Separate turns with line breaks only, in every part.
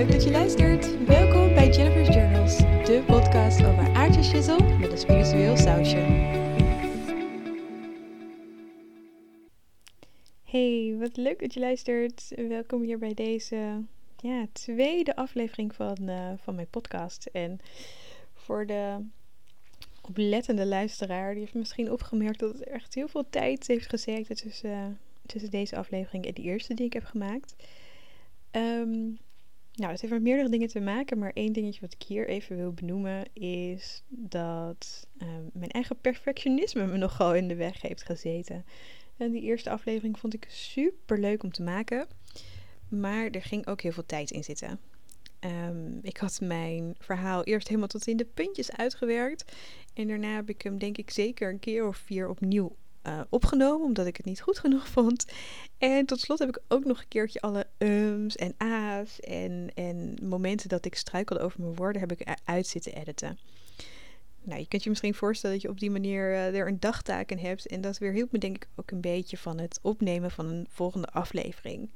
leuk dat je luistert. Welkom bij Jennifer's Journals, de podcast over aardjes met een spiritueel sausje. Hey, wat leuk dat je luistert. Welkom hier bij deze ja, tweede aflevering van, uh, van mijn podcast. En voor de oplettende luisteraar, die heeft misschien opgemerkt dat het echt heel veel tijd heeft gezeten tussen, uh, tussen deze aflevering en de eerste die ik heb gemaakt. Um, nou, het heeft met meerdere dingen te maken, maar één dingetje wat ik hier even wil benoemen is dat um, mijn eigen perfectionisme me nogal in de weg heeft gezeten. En die eerste aflevering vond ik super leuk om te maken, maar er ging ook heel veel tijd in zitten. Um, ik had mijn verhaal eerst helemaal tot in de puntjes uitgewerkt. En daarna heb ik hem denk ik zeker een keer of vier opnieuw uh, opgenomen, omdat ik het niet goed genoeg vond. En tot slot heb ik ook nog een keertje alle ums en a's en, en momenten dat ik struikelde over mijn woorden, heb ik uit zitten editen. Nou, je kunt je misschien voorstellen dat je op die manier uh, er een dagtaak in hebt. En dat weer hielp me denk ik ook een beetje van het opnemen van een volgende aflevering.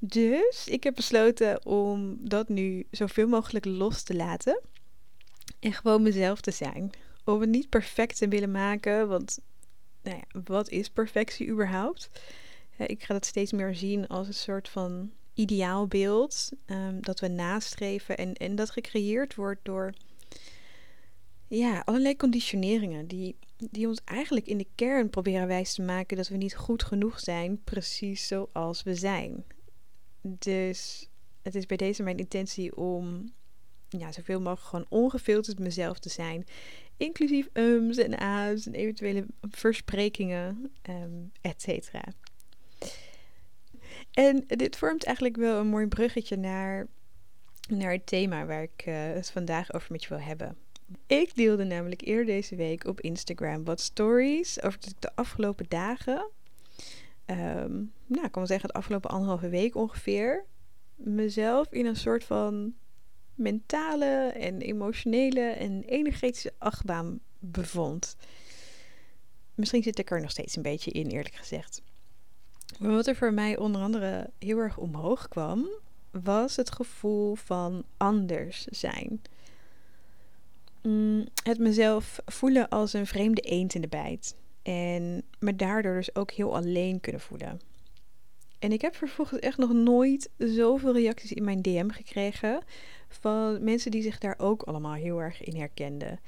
Dus ik heb besloten om dat nu zoveel mogelijk los te laten. En gewoon mezelf te zijn. Om het niet perfect te willen maken, want nou wat is perfectie überhaupt? ik ga dat steeds meer zien als een soort van ideaalbeeld um, dat we nastreven en, en dat gecreëerd wordt door ja, allerlei conditioneringen die, die ons eigenlijk in de kern proberen wijs te maken dat we niet goed genoeg zijn, precies zoals we zijn. Dus het is bij deze mijn intentie om ja, zoveel mogelijk gewoon ongefilterd mezelf te zijn inclusief ums en a's en eventuele versprekingen, um, et cetera. En dit vormt eigenlijk wel een mooi bruggetje naar, naar het thema waar ik uh, het vandaag over met je wil hebben. Ik deelde namelijk eerder deze week op Instagram wat stories over de afgelopen dagen. Um, nou, ik kan wel zeggen, de afgelopen anderhalve week ongeveer. Mezelf in een soort van mentale en emotionele en energetische achtbaan bevond. Misschien zit ik er nog steeds een beetje in, eerlijk gezegd. Maar wat er voor mij onder andere heel erg omhoog kwam, was het gevoel van anders zijn. Mm, het mezelf voelen als een vreemde eend in de bijt. En me daardoor dus ook heel alleen kunnen voelen. En ik heb vervolgens echt nog nooit zoveel reacties in mijn DM gekregen van mensen die zich daar ook allemaal heel erg in herkenden.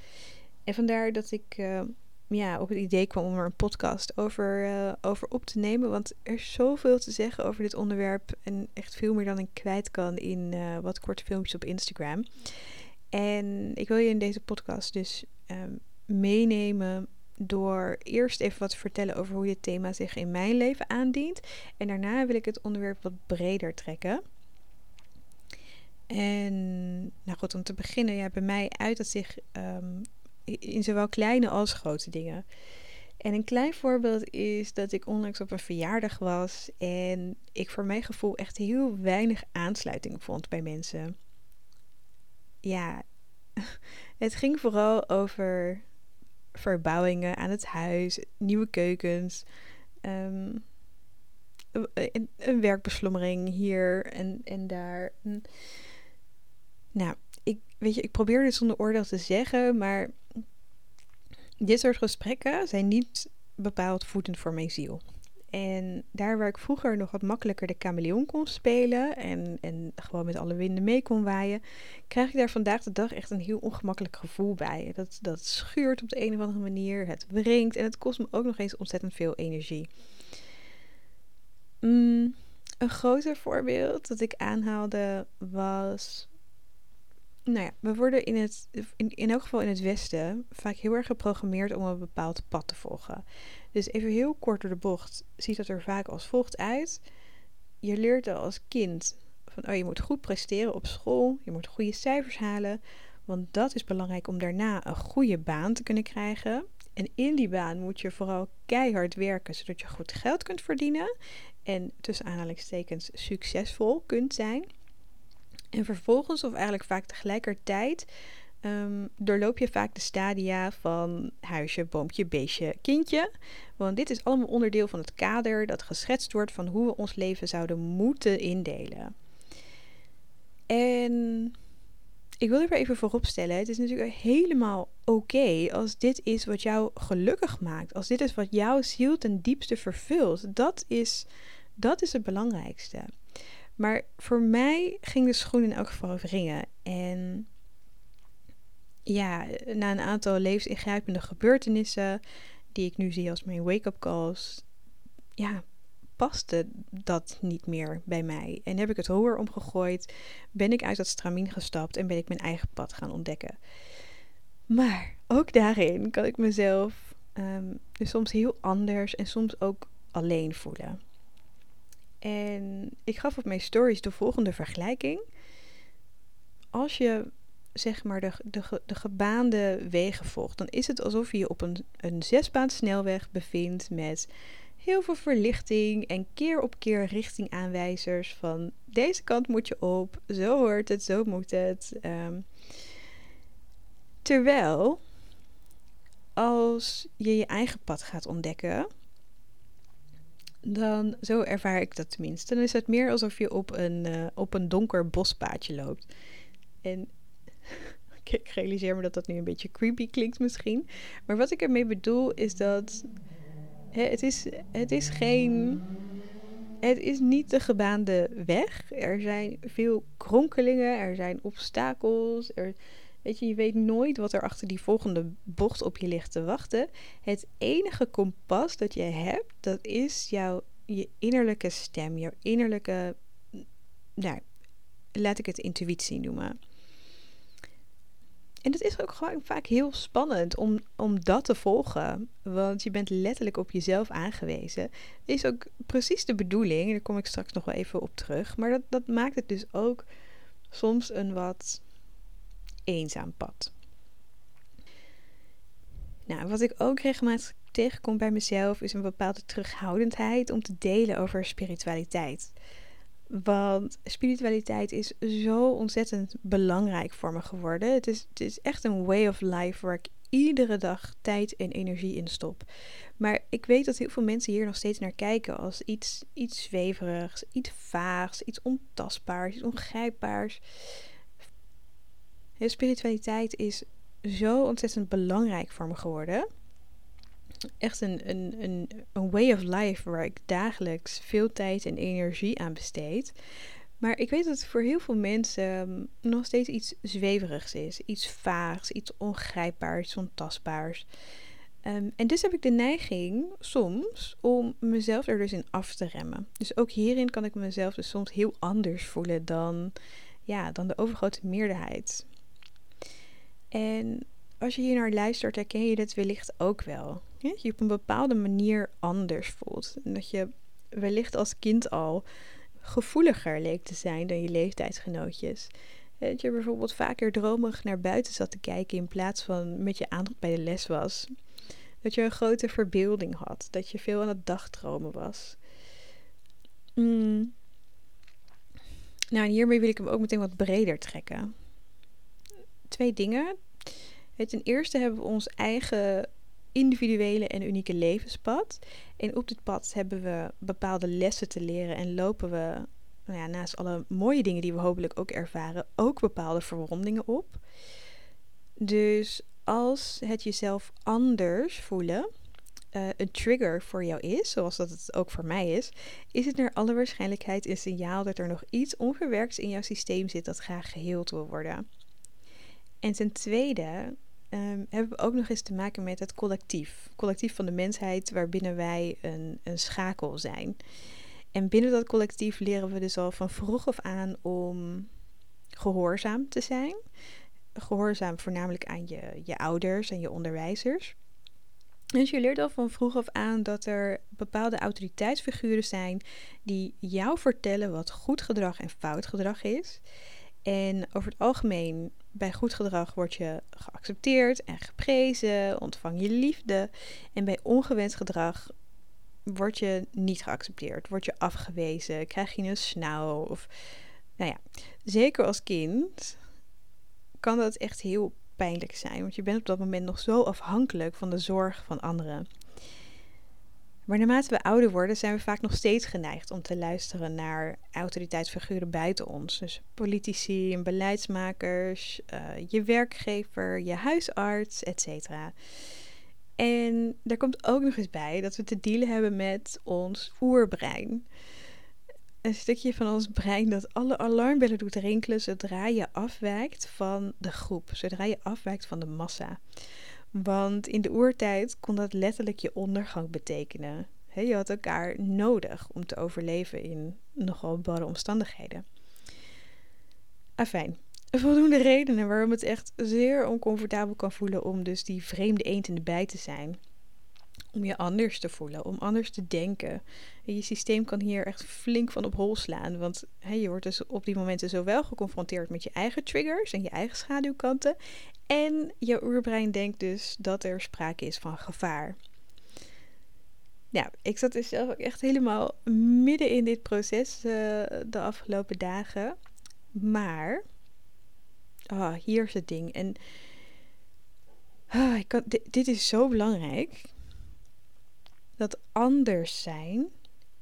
En vandaar dat ik uh, ja, op het idee kwam om er een podcast over, uh, over op te nemen. Want er is zoveel te zeggen over dit onderwerp. En echt veel meer dan ik kwijt kan in uh, wat korte filmpjes op Instagram. En ik wil je in deze podcast dus um, meenemen door eerst even wat te vertellen over hoe dit thema zich in mijn leven aandient. En daarna wil ik het onderwerp wat breder trekken. En nou goed, om te beginnen, ja, bij mij uit het zich um, in zowel kleine als grote dingen. En een klein voorbeeld is dat ik onlangs op een verjaardag was en ik voor mijn gevoel echt heel weinig aansluiting vond bij mensen. Ja, het ging vooral over verbouwingen aan het huis, nieuwe keukens, um, een, een, werkbeslommering hier en, en daar. Nou, ik, weet je, ik probeer dit zonder oordeel te zeggen, maar dit soort gesprekken zijn niet bepaald voedend voor mijn ziel. En daar waar ik vroeger nog wat makkelijker de chameleon kon spelen en, en gewoon met alle winden mee kon waaien, krijg ik daar vandaag de dag echt een heel ongemakkelijk gevoel bij. Dat, dat schuurt op de een of andere manier, het wringt en het kost me ook nog eens ontzettend veel energie. Mm, een groter voorbeeld dat ik aanhaalde was nou ja, we worden in, het, in, in elk geval in het Westen vaak heel erg geprogrammeerd om een bepaald pad te volgen. Dus even heel kort door de bocht ziet dat er vaak als volgt uit. Je leert al als kind van oh, je moet goed presteren op school, je moet goede cijfers halen, want dat is belangrijk om daarna een goede baan te kunnen krijgen. En in die baan moet je vooral keihard werken, zodat je goed geld kunt verdienen en tussen aanhalingstekens succesvol kunt zijn. En vervolgens, of eigenlijk vaak tegelijkertijd, um, doorloop je vaak de stadia van huisje, boompje, beestje, kindje. Want dit is allemaal onderdeel van het kader dat geschetst wordt van hoe we ons leven zouden moeten indelen. En ik wil er weer even voorop stellen: het is natuurlijk helemaal oké als dit is wat jou gelukkig maakt. Als dit is wat jouw ziel ten diepste vervult. Dat is, dat is het belangrijkste. Maar voor mij ging de schoen in elk geval over ringen. En ja, na een aantal levensingrijpende gebeurtenissen, die ik nu zie als mijn wake-up calls, ja, paste dat niet meer bij mij. En heb ik het roer omgegooid, ben ik uit dat stramien gestapt en ben ik mijn eigen pad gaan ontdekken. Maar ook daarin kan ik mezelf um, soms heel anders en soms ook alleen voelen. En ik gaf op mijn stories de volgende vergelijking. Als je zeg maar de, de, de gebaande wegen volgt, dan is het alsof je je op een, een snelweg bevindt met heel veel verlichting en keer op keer richtingaanwijzers van deze kant moet je op, zo hoort het, zo moet het. Ehm, terwijl als je je eigen pad gaat ontdekken, dan, zo ervaar ik dat tenminste, dan is het meer alsof je op een, uh, op een donker bospaadje loopt. En ik realiseer me dat dat nu een beetje creepy klinkt misschien. Maar wat ik ermee bedoel is dat het, is, het is geen. Het is niet de gebaande weg. Er zijn veel kronkelingen, er zijn obstakels. Er, weet je, je weet nooit wat er achter die volgende bocht op je ligt te wachten. Het enige kompas dat je hebt, dat is jouw je innerlijke stem, jouw innerlijke. Nou, laat ik het intuïtie noemen. En het is ook gewoon vaak heel spannend om, om dat te volgen. Want je bent letterlijk op jezelf aangewezen. Dat is ook precies de bedoeling. Daar kom ik straks nog wel even op terug. Maar dat, dat maakt het dus ook soms een wat eenzaam pad. Nou, wat ik ook regelmatig tegenkom bij mezelf is een bepaalde terughoudendheid om te delen over spiritualiteit. Want spiritualiteit is zo ontzettend belangrijk voor me geworden. Het is, het is echt een way of life waar ik iedere dag tijd en energie in stop. Maar ik weet dat heel veel mensen hier nog steeds naar kijken als iets, iets zweverigs, iets vaags, iets ontastbaars, iets ongrijpbaars. Spiritualiteit is zo ontzettend belangrijk voor me geworden echt een, een, een, een way of life waar ik dagelijks veel tijd en energie aan besteed. Maar ik weet dat het voor heel veel mensen ehm, nog steeds iets zweverigs is. Iets vaags, iets ongrijpbaars, iets ontastbaars. Um, en dus heb ik de neiging soms om mezelf er dus in af te remmen. Dus ook hierin kan ik mezelf dus soms heel anders voelen dan, ja, dan de overgrote meerderheid. En als je hier naar luistert, herken je dit wellicht ook wel je op een bepaalde manier anders voelt. En dat je wellicht als kind al gevoeliger leek te zijn dan je leeftijdsgenootjes. Dat je bijvoorbeeld vaker dromerig naar buiten zat te kijken in plaats van met je aandacht bij de les was. Dat je een grote verbeelding had. Dat je veel aan het dagdromen was. Mm. Nou, en hiermee wil ik hem ook meteen wat breder trekken. Twee dingen. Ten eerste hebben we ons eigen individuele en unieke levenspad. En op dit pad hebben we bepaalde lessen te leren en lopen we, nou ja, naast alle mooie dingen die we hopelijk ook ervaren, ook bepaalde verwondingen op. Dus als het jezelf anders voelen uh, een trigger voor jou is, zoals dat het ook voor mij is, is het naar alle waarschijnlijkheid een signaal dat er nog iets onverwerks in jouw systeem zit dat graag geheeld wil worden. En ten tweede um, hebben we ook nog eens te maken met het collectief. Collectief van de mensheid waarbinnen wij een, een schakel zijn. En binnen dat collectief leren we dus al van vroeg af aan om gehoorzaam te zijn. Gehoorzaam voornamelijk aan je, je ouders en je onderwijzers. Dus je leert al van vroeg af aan dat er bepaalde autoriteitsfiguren zijn die jou vertellen wat goed gedrag en fout gedrag is. En over het algemeen bij goed gedrag word je geaccepteerd en geprezen, ontvang je liefde. En bij ongewenst gedrag word je niet geaccepteerd, word je afgewezen, krijg je een snauw. Of, nou ja, zeker als kind kan dat echt heel pijnlijk zijn, want je bent op dat moment nog zo afhankelijk van de zorg van anderen. Maar naarmate we ouder worden, zijn we vaak nog steeds geneigd om te luisteren naar autoriteitsfiguren buiten ons. Dus politici beleidsmakers, uh, je werkgever, je huisarts, etc. En daar komt ook nog eens bij dat we te dealen hebben met ons oerbrein. Een stukje van ons brein dat alle alarmbellen doet rinkelen zodra je afwijkt van de groep, zodra je afwijkt van de massa. Want in de oertijd kon dat letterlijk je ondergang betekenen. je had elkaar nodig om te overleven in nogal bepaalde omstandigheden. Afijn, voldoende redenen waarom het echt zeer oncomfortabel kan voelen om dus die vreemde eend in de bij te zijn. Om je anders te voelen, om anders te denken. En je systeem kan hier echt flink van op hol slaan. Want je wordt dus op die momenten zowel geconfronteerd met je eigen triggers en je eigen schaduwkanten. En je oerbrein denkt dus dat er sprake is van gevaar. Ja, ik zat dus zelf ook echt helemaal midden in dit proces uh, de afgelopen dagen. Maar, oh, hier is het ding. En oh, ik dit, dit is zo belangrijk. Dat anders zijn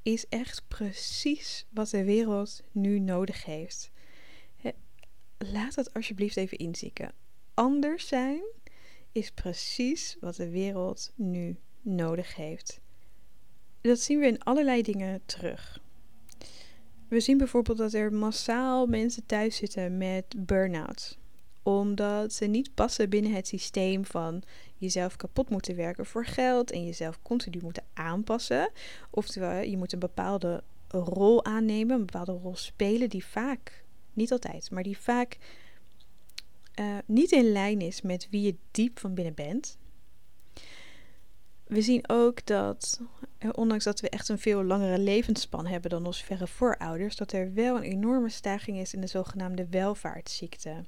is echt precies wat de wereld nu nodig heeft. Laat dat alsjeblieft even inzieken anders zijn is precies wat de wereld nu nodig heeft. Dat zien we in allerlei dingen terug. We zien bijvoorbeeld dat er massaal mensen thuis zitten met burn-out. Omdat ze niet passen binnen het systeem van jezelf kapot moeten werken voor geld en jezelf continu moeten aanpassen. Oftewel, je moet een bepaalde rol aannemen, een bepaalde rol spelen die vaak, niet altijd, maar die vaak uh, niet in lijn is met wie je diep van binnen bent. We zien ook dat, eh, ondanks dat we echt een veel langere levensspan hebben dan onze verre voorouders, dat er wel een enorme stijging is in de zogenaamde welvaartsziekte.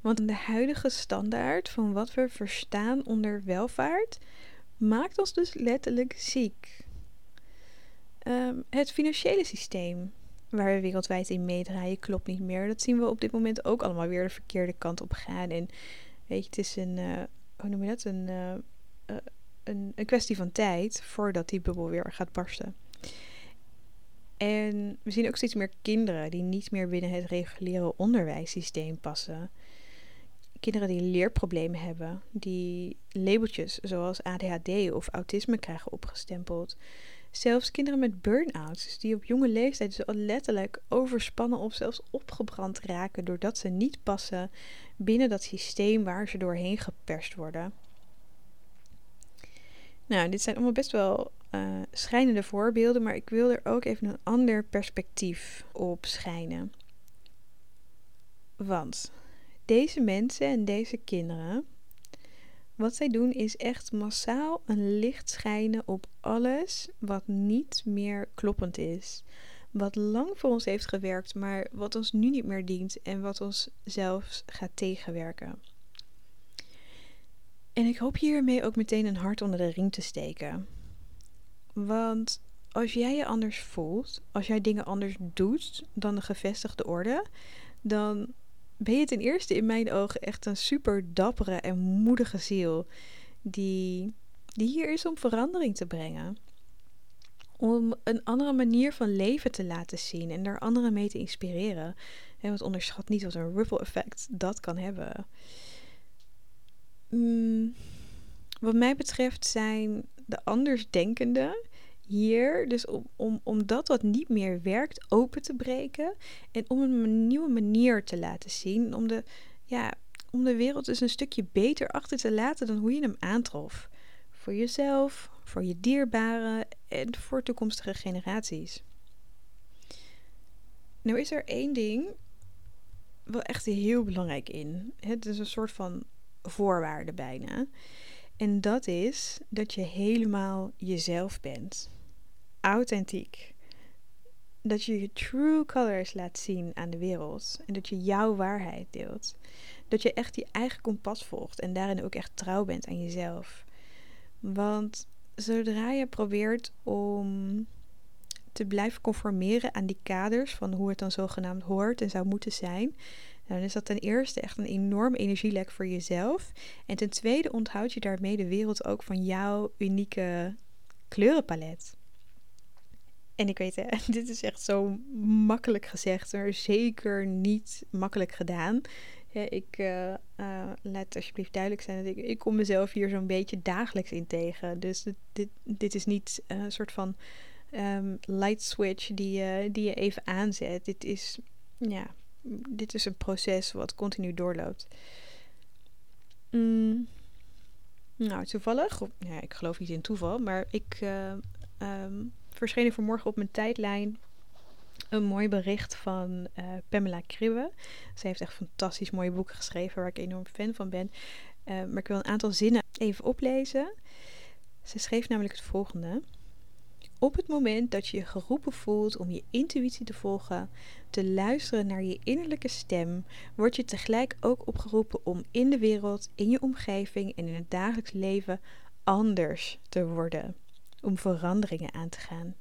Want de huidige standaard van wat we verstaan onder welvaart maakt ons dus letterlijk ziek. Um, het financiële systeem waar we wereldwijd in meedraaien, klopt niet meer. Dat zien we op dit moment ook allemaal weer de verkeerde kant op gaan. En weet je, het is een, uh, hoe noem je dat? Een, uh, een, een kwestie van tijd voordat die bubbel weer gaat barsten. En we zien ook steeds meer kinderen die niet meer binnen het reguliere onderwijssysteem passen. Kinderen die leerproblemen hebben, die labeltjes zoals ADHD of autisme krijgen opgestempeld. Zelfs kinderen met burn-outs, dus die op jonge leeftijd dus letterlijk overspannen of zelfs opgebrand raken doordat ze niet passen binnen dat systeem waar ze doorheen geperst worden. Nou, dit zijn allemaal best wel uh, schrijnende voorbeelden, maar ik wil er ook even een ander perspectief op schijnen. Want deze mensen en deze kinderen wat zij doen is echt massaal een licht schijnen op alles wat niet meer kloppend is. Wat lang voor ons heeft gewerkt, maar wat ons nu niet meer dient en wat ons zelfs gaat tegenwerken. En ik hoop hiermee ook meteen een hart onder de riem te steken. Want als jij je anders voelt, als jij dingen anders doet dan de gevestigde orde, dan ben je ten eerste in mijn ogen echt een super dappere en moedige ziel. Die, die hier is om verandering te brengen. Om een andere manier van leven te laten zien en daar anderen mee te inspireren. En want onderschat niet wat een ripple effect dat kan hebben. Mm, wat mij betreft zijn de andersdenkenden hier dus om, om, om dat wat niet meer werkt open te breken en om een nieuwe manier te laten zien. Om de, ja, om de wereld dus een stukje beter achter te laten dan hoe je hem aantrof. Voor jezelf, voor je dierbaren en voor toekomstige generaties. Nou is er één ding wel echt heel belangrijk in. Het is een soort van voorwaarde bijna. En dat is dat je helemaal jezelf bent authentiek. Dat je je true colors laat zien aan de wereld. En dat je jouw waarheid deelt. Dat je echt je eigen kompas volgt en daarin ook echt trouw bent aan jezelf. Want zodra je probeert om te blijven conformeren aan die kaders van hoe het dan zogenaamd hoort en zou moeten zijn, dan is dat ten eerste echt een enorm energielek voor jezelf. En ten tweede onthoudt je daarmee de wereld ook van jouw unieke kleurenpalet. En ik weet, hè, dit is echt zo makkelijk gezegd, maar zeker niet makkelijk gedaan. ik uh, uh, laat alsjeblieft duidelijk zijn dat ik, ik kom mezelf hier zo'n beetje dagelijks in tegen. Dus dit, dit, is niet een soort van um, light switch die, die je even aanzet. Dit is, ja, dit is een proces wat continu doorloopt. Mm. Nou, toevallig, ja, ik geloof niet in toeval, maar ik um, verscheen er vanmorgen op mijn tijdlijn een mooi bericht van uh, Pamela Kribbe. Ze heeft echt fantastisch mooie boeken geschreven waar ik enorm fan van ben. Uh, maar ik wil een aantal zinnen even oplezen. Ze schreef namelijk het volgende. Op het moment dat je je geroepen voelt om je intuïtie te volgen, te luisteren naar je innerlijke stem, word je tegelijk ook opgeroepen om in de wereld, in je omgeving en in het dagelijks leven anders te worden om veranderingen aan te gaan.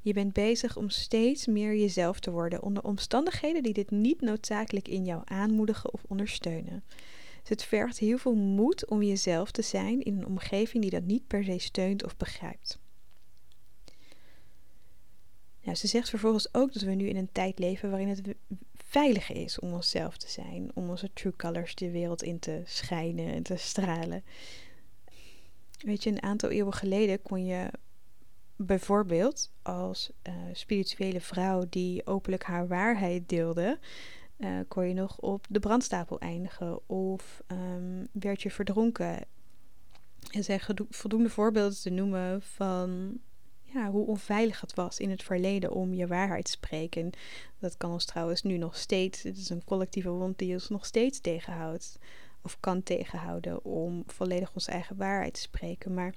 Je bent bezig om steeds meer jezelf te worden onder omstandigheden die dit niet noodzakelijk in jou aanmoedigen of ondersteunen. Dus het vergt heel veel moed om jezelf te zijn in een omgeving die dat niet per se steunt of begrijpt. Nou, ze zegt vervolgens ook dat we nu in een tijd leven waarin het veilig is om onszelf te zijn, om onze true colors de wereld in te schijnen en te stralen. Weet je, een aantal eeuwen geleden kon je bijvoorbeeld als uh, spirituele vrouw die openlijk haar waarheid deelde, uh, kon je nog op de brandstapel eindigen of um, werd je verdronken. Er zijn voldoende voorbeelden te noemen van ja, hoe onveilig het was in het verleden om je waarheid te spreken. Dat kan ons trouwens nu nog steeds, het is een collectieve wond die ons nog steeds tegenhoudt of kan tegenhouden om volledig onze eigen waarheid te spreken. Maar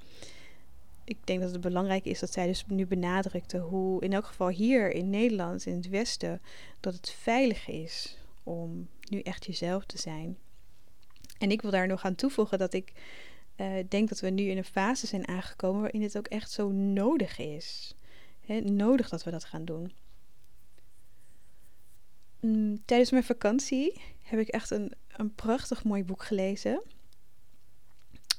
ik denk dat het belangrijk is dat zij dus nu benadrukte hoe, in elk geval hier in Nederland, in het Westen, dat het veilig is om nu echt jezelf te zijn. En ik wil daar nog aan toevoegen dat ik uh, denk dat we nu in een fase zijn aangekomen waarin het ook echt zo nodig is. Nodig dat we dat gaan doen. Mm, tijdens mijn vakantie heb ik echt een, een prachtig mooi boek gelezen.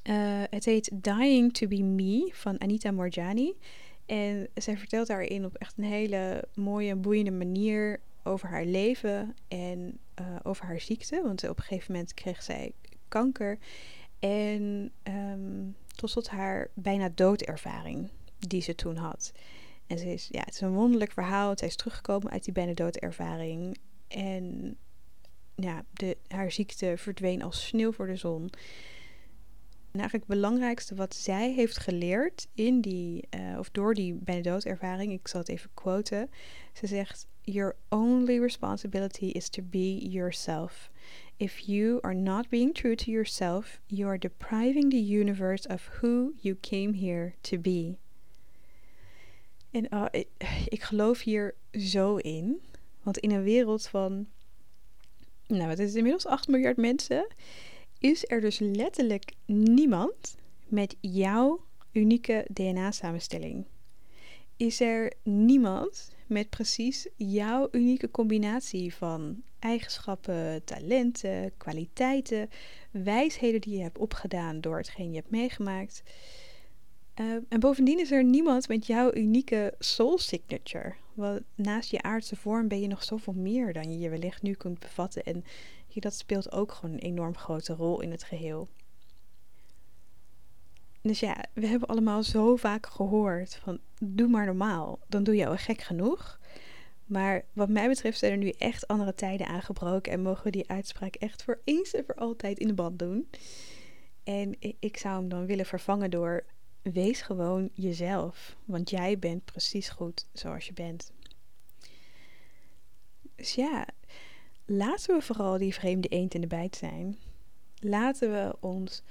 Uh, het heet Dying to be Me van Anita Morjani. En zij vertelt daarin op echt een hele mooie en boeiende manier over haar leven en uh, over haar ziekte. Want op een gegeven moment kreeg zij kanker. En um, tot slot haar bijna doodervaring die ze toen had. En ze is, ja, het is een wonderlijk verhaal. Zij is teruggekomen uit die bijna doodervaring. En ja, de, haar ziekte verdween als sneeuw voor de zon. En eigenlijk het belangrijkste wat zij heeft geleerd in die, uh, of door die bijna doodervaring, ik zal het even quoten. Ze zegt: Your only responsibility is to be yourself. If you are not being true to yourself, you are depriving the universe of who you came here to be. En uh, ik, ik geloof hier zo in. Want in een wereld van, nou het is inmiddels 8 miljard mensen, is er dus letterlijk niemand met jouw unieke DNA-samenstelling. Is er niemand met precies jouw unieke combinatie van eigenschappen, talenten, kwaliteiten, wijsheden die je hebt opgedaan door hetgeen je hebt meegemaakt. Uh, en bovendien is er niemand met jouw unieke soul signature. Want naast je aardse vorm ben je nog zoveel meer dan je je wellicht nu kunt bevatten. En dat speelt ook gewoon een enorm grote rol in het geheel. Dus ja, we hebben allemaal zo vaak gehoord van doe maar normaal, dan doe je al gek genoeg. Maar wat mij betreft zijn er nu echt andere tijden aangebroken en mogen we die uitspraak echt voor eens en voor altijd in de band doen. En ik zou hem dan willen vervangen door wees gewoon jezelf, want jij bent precies goed zoals je bent. Dus ja, laten we vooral die vreemde eend in de bijt zijn. Laten we ons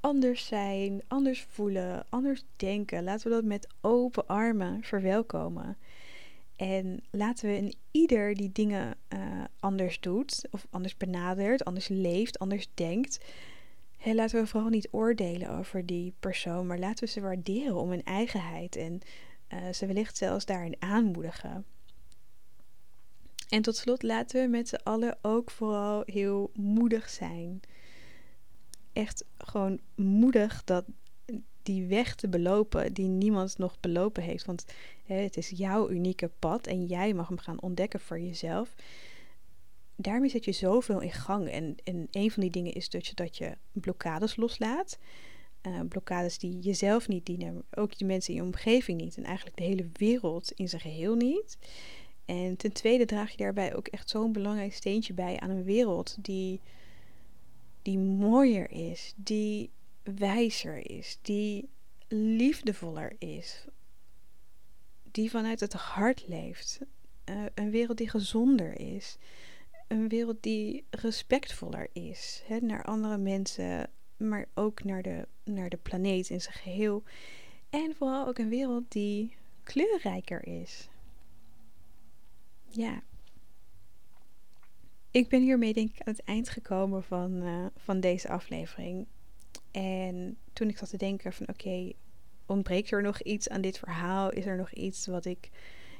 anders zijn, anders voelen, anders denken. Laten we dat met open armen verwelkomen. En laten we in ieder die dingen uh, anders doet, of anders benadert, anders leeft, anders denkt. Hè, laten we vooral niet oordelen over die persoon, maar laten we ze waarderen om hun eigenheid en uh, ze wellicht zelfs daarin aanmoedigen. En tot slot laten we met z'n allen ook vooral heel moedig zijn. Echt gewoon moedig dat die weg te belopen die niemand nog belopen heeft. Want hè, het is jouw unieke pad en jij mag hem gaan ontdekken voor jezelf. Daarmee zet je zoveel in gang. En, en een van die dingen is dat je, dat je blokkades loslaat. Uh, blokkades die jezelf niet dienen, ook de mensen in je omgeving niet. En eigenlijk de hele wereld in zijn geheel niet. En ten tweede draag je daarbij ook echt zo'n belangrijk steentje bij aan een wereld die, die mooier is, die wijzer is, die liefdevoller is, die vanuit het hart leeft. Uh, een wereld die gezonder is. Een wereld die respectvoller is hè, naar andere mensen, maar ook naar de, naar de planeet in zijn geheel. En vooral ook een wereld die kleurrijker is. Ja. Ik ben hiermee denk ik aan het eind gekomen van, uh, van deze aflevering. En toen ik zat te denken van oké, ontbreekt er nog iets aan dit verhaal? Is er nog iets wat ik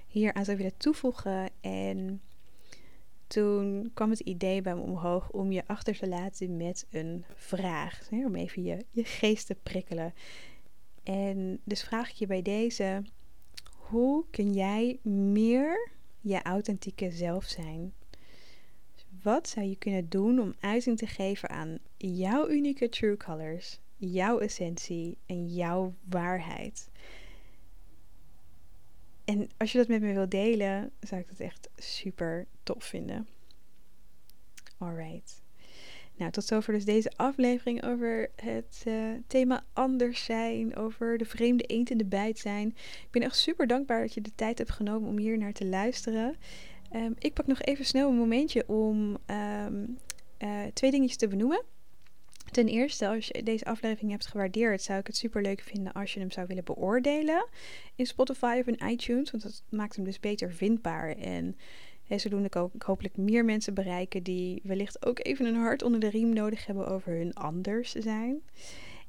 hier aan zou willen toevoegen? En toen kwam het idee bij me omhoog om je achter te laten met een vraag. Om even je, je geest te prikkelen. En dus vraag ik je bij deze: hoe kun jij meer je authentieke zelf zijn? Wat zou je kunnen doen om uiting te geven aan jouw unieke true colors, jouw essentie en jouw waarheid? En als je dat met me wilt delen, zou ik dat echt super tof vinden. Alright. Nou, tot zover dus deze aflevering over het uh, thema anders zijn, over de vreemde eend in de bijt zijn. Ik ben echt super dankbaar dat je de tijd hebt genomen om hier naar te luisteren. Um, ik pak nog even snel een momentje om um, uh, twee dingetjes te benoemen. Ten eerste, als je deze aflevering hebt gewaardeerd, zou ik het super leuk vinden als je hem zou willen beoordelen in Spotify of in iTunes. Want dat maakt hem dus beter vindbaar. En hè, zodoende kan ik hopelijk meer mensen bereiken die wellicht ook even een hart onder de riem nodig hebben over hun anders zijn.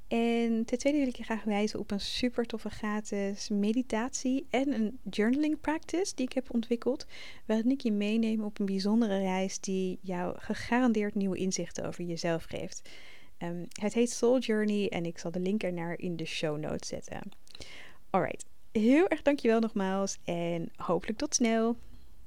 En ten tweede wil ik je graag wijzen op een super toffe gratis meditatie en een journaling practice die ik heb ontwikkeld. Waarin ik je meeneem op een bijzondere reis die jou gegarandeerd nieuwe inzichten over jezelf geeft. Um, het heet Soul Journey en ik zal de link ernaar in de show notes zetten. Alright, heel erg dankjewel nogmaals en hopelijk tot snel.